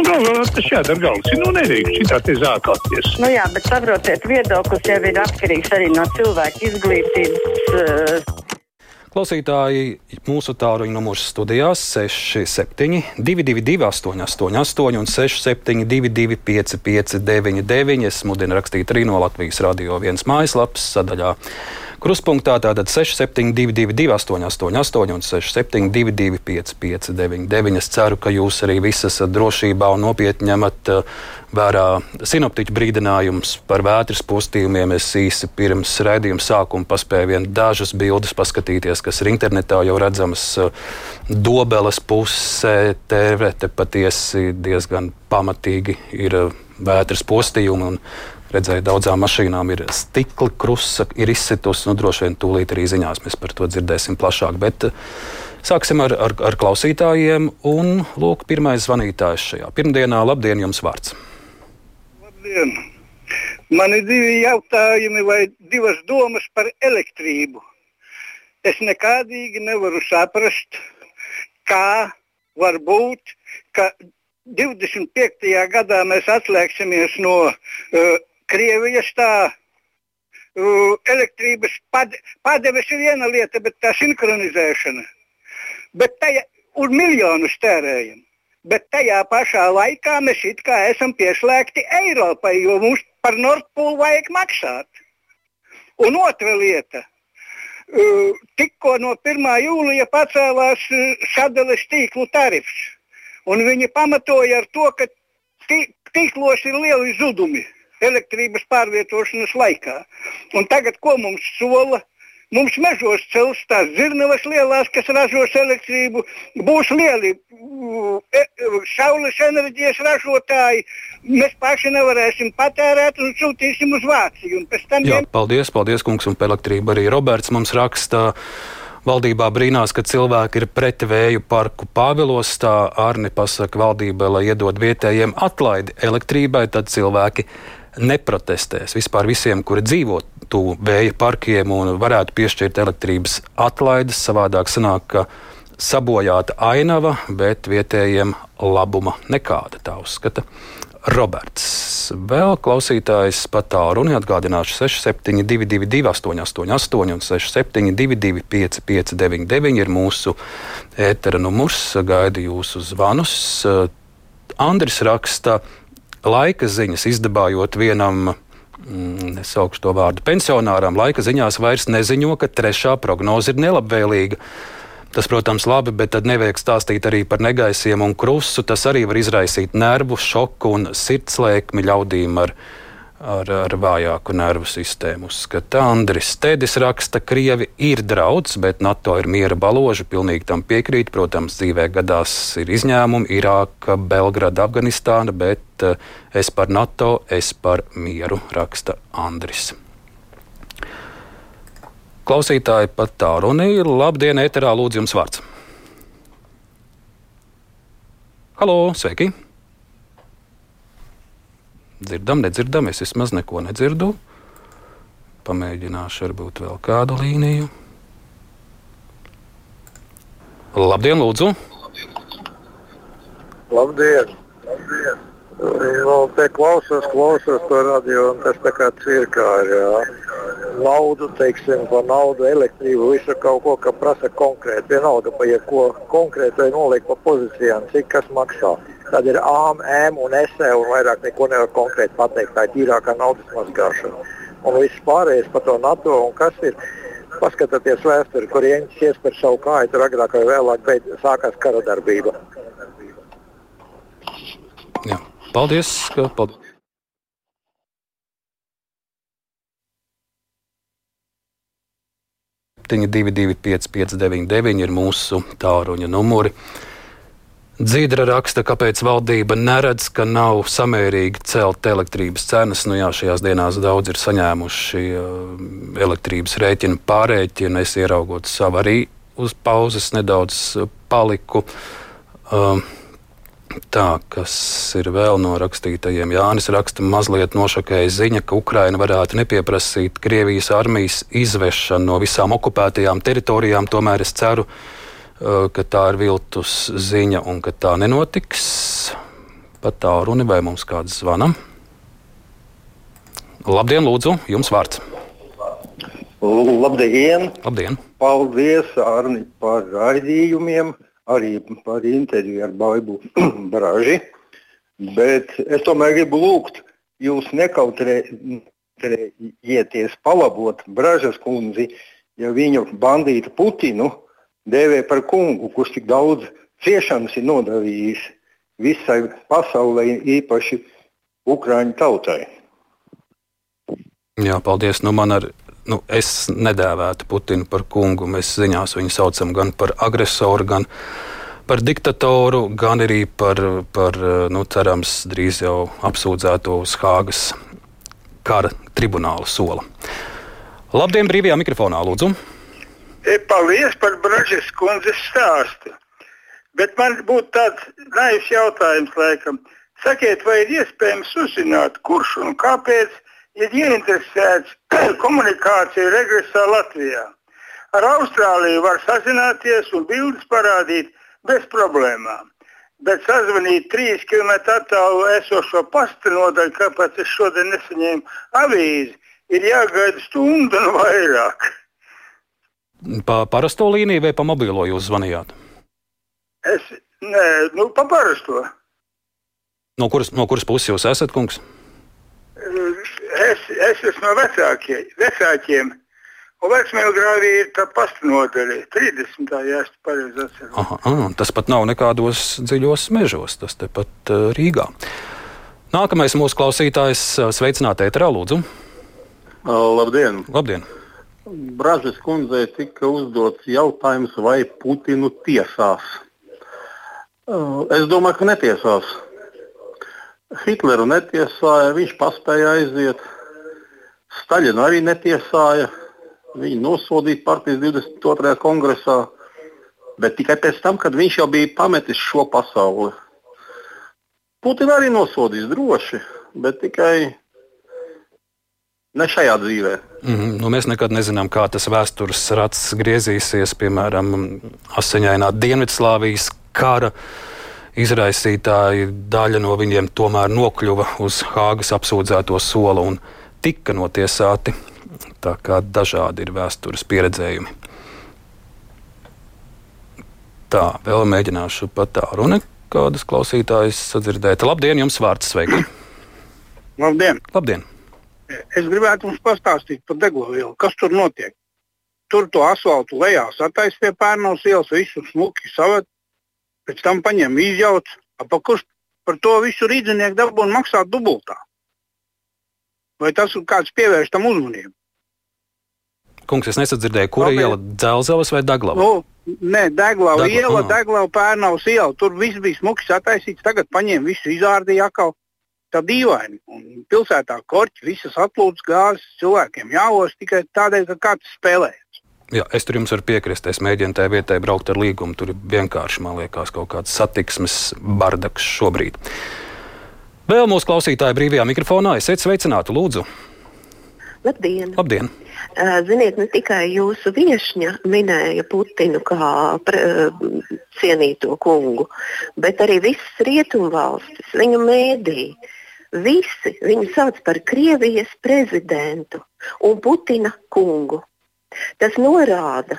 Nu, galvā tas jādara galvas. Nu, nedrīkst šitā te zākāties. Nu jā, bet saprotiet, viedoklis jau ir atkarīgs arī no cilvēka izglītības. Uh, Klausītāji, mūsu tāluņa numurs studijās 67, 222, 888, un 672, 559, es mudinu rakstīt arī no Latvijas radio viens mājaslapas sadaļā. Kruspunktā tātad 6722, 888, un 672, 559. Es ceru, ka jūs arī visi esat drošībā un nopietni ņemat uh, vērā sinoptiķu brīdinājumus par vētras postījumiem. Es īsi pirms raidījuma sākuma paspēju vien dažas bildes paskatīties, kas ir internetā jau redzamas uh, dobeles pusē. Tērvete patiesi diezgan pamatīgi ir uh, vētras postījumi. Redzēju, daudzām mašīnām ir stikla krusta, ir izsitusi. Nu, droši vien tūlīt arī ziņās mēs par to dzirdēsim plašāk. Bet eh, sāksim ar, ar, ar klausītājiem. Un, lūk, pirmais zvanītājs šajā pirmdienā. Labdien, jums vārds! Labdien! Man ir divi jautājumi vai divas domas par elektrību. Es nekādīgi nevaru saprast, kā var būt, ka 25. gadā mēs atslēgsimies no uh, Krievijas tā uh, elektrības pad, padeves ir viena lieta, bet tā sinhronizēšana. Bet tajā, un miljonus tērējam. Bet tajā pašā laikā mēs it kā esam pieslēgti Eiropai, jo mums par Nordpūlu vajag maksāt. Un otra lieta. Uh, tikko no 1. jūlija pacēlās uh, sadales tīklu tarifs. Un viņi pamatoja ar to, ka tīklos ir lieli zudumi elektrības pārvietošanas laikā. Un tagad ko mums sola? Mums mežos cels tās zirnavas lielās, kas ražos elektrību, būs lieli e, saules enerģijas ražotāji. Mēs paši nevarēsim patērēt un sūtīsim uz Vāciju. Jā, paldies, paldies, kungs, un par elektrību arī Roberts mums raksta. Valdībā brīnās, ka cilvēki ir pret vēju parku Pāvilos. Tā Arni pasaka valdībai, lai iedod vietējiem atlaidi elektrībai, tad cilvēki neprotestēs. Vispār visiem, kuri dzīvo tuvu vēja parkiem un varētu piešķirt elektrības atlaides, savādāk sanāk, ka sabojāta ainava, bet vietējiem labuma nekāda tā uzskata. Roberts. Vēl klausītājs pat tālu un atgādināšu 6722, 888, un 672, 559, ir mūsu ētera numurs. Gaidu jūsu zvanus. Andris raksta, ka laika ziņas izdabājot vienam. Mm, es saukšu to vārdu pensionāram. Laika ziņās vairs neziņo, ka trešā prognoze ir nelabvēlīga. Tas, protams, labi, bet tad nevajag stāstīt arī par negaisiem un krustu. Tas arī var izraisīt nervu šoku un sirdslēkmi ļaudīm ar ar, ar vājāku nervu sistēmu. Uzskata Andris Stedis raksta, ka Krievi ir draudz, bet NATO ir miera baloži. Pilnīgi tam piekrīt. Protams, dzīvē gadās ir izņēmumi - Irāka, Belgrada, Afganistāna, bet uh, es par NATO, es par mieru, raksta Andris. Klausītāji pat tā runa ir. Labdien, ēterā lūdzu jums vārds. Halo, sveiki! Dzirdam, nedzirdam, es vismaz neko nedzirdu. Pamēģināšu varbūt vēl kādu līniju. Labdien, lūdzu! Labdien! Labdien. Nu, te klausos, klausos to radio, un tas tā kā cirkā ir. Jā. Naudu, teiksim, par naudu, elektrību, visu kaut ko, ka prasa konkrēti. Vienalga, pa jebko konkrēti vai noliek pa pozīcijām, cik kas maksā. Tad ir ām, ēm un esē, un vairāk neko nevar konkrēti pateikt. Tā ir tīrākā naudas mazgāšana. Un viss pārējais par to NATO un kas ir. Paskatieties vēsturi, kur ieņķis iespēr savu kāju, tur agrāk vai vēlāk beid, sākās kara darbība. Jā. Paldies! Ka, paldies. Tiņa 225, 599 ir mūsu tāruņa numuri. Dzīdra raksta, kāpēc valdība neredz, ka nav samērīgi celt elektrības cenas. Nu, jā, šajās dienās daudz ir saņēmuši uh, elektrības rēķinu pārēķinu. Es ieraugot savu arī uz pauzes nedaudz uh, paliku. Uh, Tā, kas ir vēl no rakstītajiem, Jānis raksta, mazliet nošokēja ziņa, ka Ukraina varētu nepieprasīt Krievijas armijas izvešanu no visām okupētajām teritorijām. Tomēr es ceru, ka ka tā ir viltus ziņa un ka tā nenotiks. pat tālruni, vai mums kāds zvana? Labdien, lūdzu, jums vārds. Labdien! Labdien! Paldies, Arni, par raidījumiem, arī par interviju ar Baibu Braži. Bet es tomēr gribu lūgt jūs nekautrējieties palabot Bražas kundzi, ja viņu bandītu Putinu dēvē par kungu, kurš tik daudz ciešanas ir nodarījis visai pasaulē, īpaši Ukrāņu tautai. Jā, paldies. Nu, man ar nu, es nedēvētu Putinu par kungu. Mēs ziņās viņu saucam gan par agresoru, gan par diktatoru, gan arī par, par nu, cerams, drīz jau apsūdzēto uz Hāgas kara tribunāla sola. Labdien, brīvajā mikrofonā, lūdzu! E, paldies par Bražas kundzes stāstu. Bet man būtu tāds naivs jautājums, laikam. Sakiet, vai ir iespējams uzzināt, kurš un kāpēc ir ieinteresēts komunikāciju regresā Latvijā. Ar Austrāliju var sazināties un bildes parādīt bez problēmām. Bet sazvanīt trīs km attālu esošo pasta nodaļu, kāpēc es šodien nesaņēmu avīzi, ir jāgaida stundu un vairāk. Pa parasto līniju vai pa mobilo jūs zvanījāt? Es, nē, nu, pa parasto. No kuras, no kuras puses jūs esat, kungs? es, es esmu no vecākie, vecākiem. Un vecmēlgrāvī ir tā pastnodaļa, 30. ja es pareizi atceros. Aha, aha, tas pat nav nekādos dziļos mežos, tas tepat uh, Rīgā. Nākamais mūsu klausītājs sveicināti ēterā, lūdzu. Labdien! Labdien. Bražas kundzei tika uzdots jautājums, vai Putinu tiesās. Es domāju, ka netiesās. Hitleru netiesāja, viņš paspēja aiziet. Staļinu arī netiesāja. Viņu nosodīja partijas 22. kongresā, bet tikai pēc tam, kad viņš jau bija pametis šo pasauli. Putinu arī nosodīs droši, bet tikai ne šajā dzīvē. Mm -hmm. nu, mēs nekad nezinām, kā tas vēstures rats griezīsies, piemēram, asiņainā Dienvidslāvijas kara izraisītāji, daļa no viņiem tomēr nokļuva uz Hāgas apsūdzēto soli un tika notiesāti. Tā kā dažādi ir vēstures pieredzējumi. Tā, vēl mēģināšu pat tā runa, kādas klausītājas sadzirdēt. Labdien, jums vārds sveiki! Labdien! Labdien! Es gribētu jums pastāstīt par deglovielu, kas tur notiek. Tur to asfaltu lejā sataisa pie pērnos ielas, visu smuki savet, pēc tam paņem izjauc, pa kurš par to visu rīdzinieku dabūnu maksāt dubultā. Vai tas kāds pievērš tam uzmanību? Kungs, es nesadzirdēju, kura Labi. iela - Dzelzavas vai Daglava? Nu, nē, Deglava Degla- iela. Deglava pērnavas iela. Tur viss bija smuki sataisīts, tagad paņēma visu izārdīja atkal. Tā dīvaini. Un pilsētā korķi, visas atlūdes gāzes, cilvēkiem jāos tikai tādēļ, ka kāds spēlē. Jā, es tur jums varu piekrist. Es mēģinu tajā vietā braukt ar līgumu. Tur ir vienkārši, man liekas, kaut kāds satiksmes bardaks šobrīd. Vēl mūsu klausītāji brīvajā mikrofonā. Esiet sveicināti, lūdzu. Labdien! Labdien! Ziniet, ne tikai jūsu viesņa minēja Putinu kā pre, cienīto kungu, bet arī visas rietumvalstis, viņu mēdī. Visi viņu sauc par Krievijas prezidentu un Putina kungu. Tas norāda,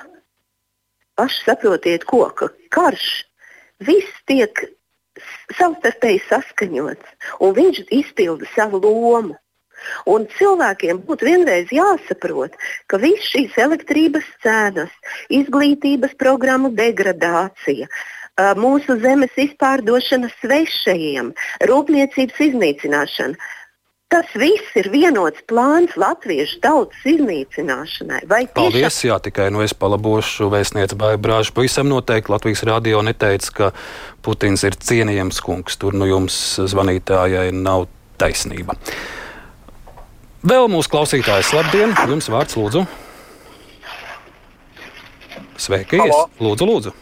paši saprotiet, ko, ka karš viss tiek savstarpēji saskaņots, un viņš izpilda savu lomu. Un cilvēkiem būtu vienreiz jāsaprot, ka visas šīs elektrības cenas, izglītības programmu degradācija, ā, mūsu zemes izpārdošana svešajiem, rūpniecības iznīcināšana. Tas viss ir vienots plāns latviešu tautas iznīcināšanai. Vai tiešām Paldies! Jā, tikai nu es palabošu vēstnieci vai brāžu. Pavisam noteikti Latvijas radio neteica, ka Putins ir cienījams kungs. Tur nu jums zvanītājai nav taisnība. Vēl mūsu klausītājs, labdien! Jums vārds lūdzu. Sveiki! Lūdzu, lūdzu!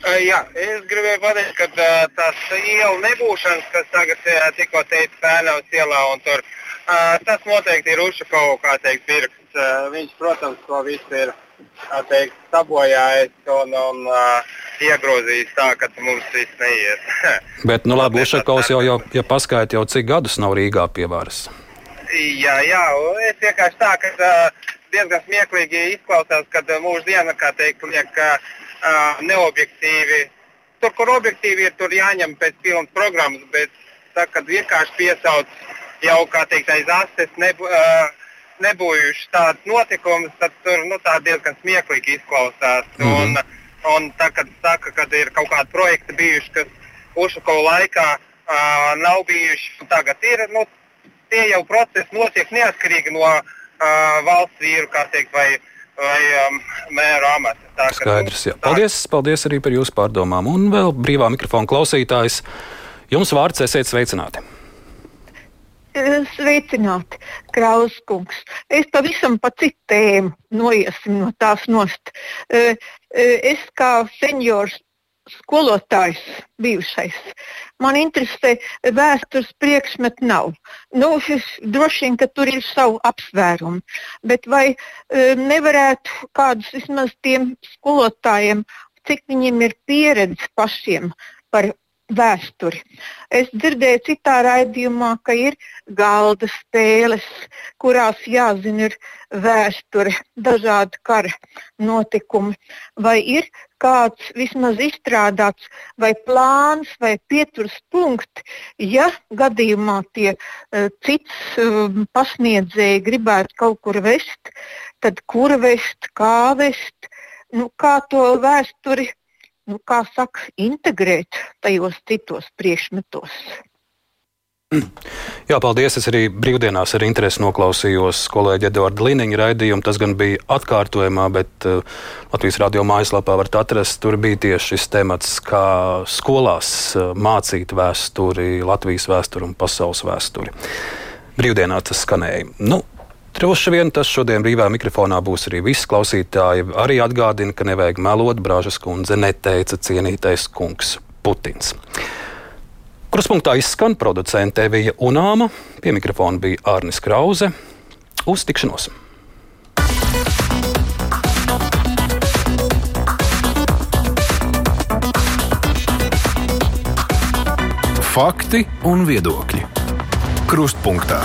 Jā, es gribēju pateikt, ka uh, tās ielu nebūšanas, kas tagad uh, tikko teica Pēnavas ielā, un tur, uh, tas noteikti ir Ušakovu, kā teikt, pirks. Uh, viņš, protams, to visu ir teikt, sabojājis un, un iegrozījis tā, ka mums viss neiet. Bet, nu labi, Ušakovs jau, jau ja paskaidro, jau cik gadus nav Rīgā pie varas. Jā, jā, es vienkārši tā, ka diezgan smieklīgi izklausās, kad mūždiena, kā teikt, liek uh, neobjektīvi. Tur, kur objektīvi ir, tur jāņem pēc pilnas programmas, bet tā, kad vienkārši piesauc jau, kā teikt, aiz astes, nebū, uh, nebūjuši tāds notikums, tad tur nu, diezgan smieklīgi izklausās. Mm -hmm. un, un tā, kad saka, ka ir kaut kādi projekti bijuši, kas Ušakovu laikā uh, nav bijuši, un tagad ir, nu, tie jau procesi notiek neatkarīgi no uh, valsts vīru, kā teikt, vai, vai um, mēra amata. Tā, Skaidrs, jā. Paldies, paldies arī par jūsu pārdomām. Un vēl brīvā mikrofona klausītājs. Jums vārds esiet sveicināti. Sveicināti, Krauskungs. Es pavisam pa citu tēmu noiesim no tās nost. Es kā seniors skolotājs bijušais. Man interesē, vēstures priekšmeti nav. Nu, droši vien, ka tur ir savu apsvērumu, bet vai e, nevarētu kādus vismaz tiem skolotājiem, cik viņiem ir pieredze pašiem par vēsturi. Es dzirdēju citā raidījumā, ka ir galda spēles, kurās jāzina ir vēsture, dažādi kara notikumi. Vai ir kāds vismaz izstrādāts vai plāns vai pieturas punkti, ja gadījumā tie uh, cits uh, pasniedzēji gribētu kaut kur vest, tad kur vest, kā vest, nu, kā to vēsturi nu, kā saka, integrēt tajos citos priekšmetos. Jā, paldies. Es arī brīvdienās ar interesi noklausījos kolēģi Eduarda Liniņa raidījumu. Tas gan bija atkārtojumā, bet uh, Latvijas radio mājaslapā varat atrast. Tur bija tieši šis temats, kā skolās uh, mācīt vēsturi, Latvijas vēsturi un pasaules vēsturi. Brīvdienā tas skanēja. Nu, Droši vien tas šodien brīvā mikrofonā būs arī viss. Klausītāji arī atgādina, ka nevajag melot. Brāžas kundze neteica cienītais kungs Putins. Kruspunktā izskan producente Evija Unāma, pie mikrofona bija Arnis Krause. Uz tikšanos! Fakti un viedokļi. Krustpunktā.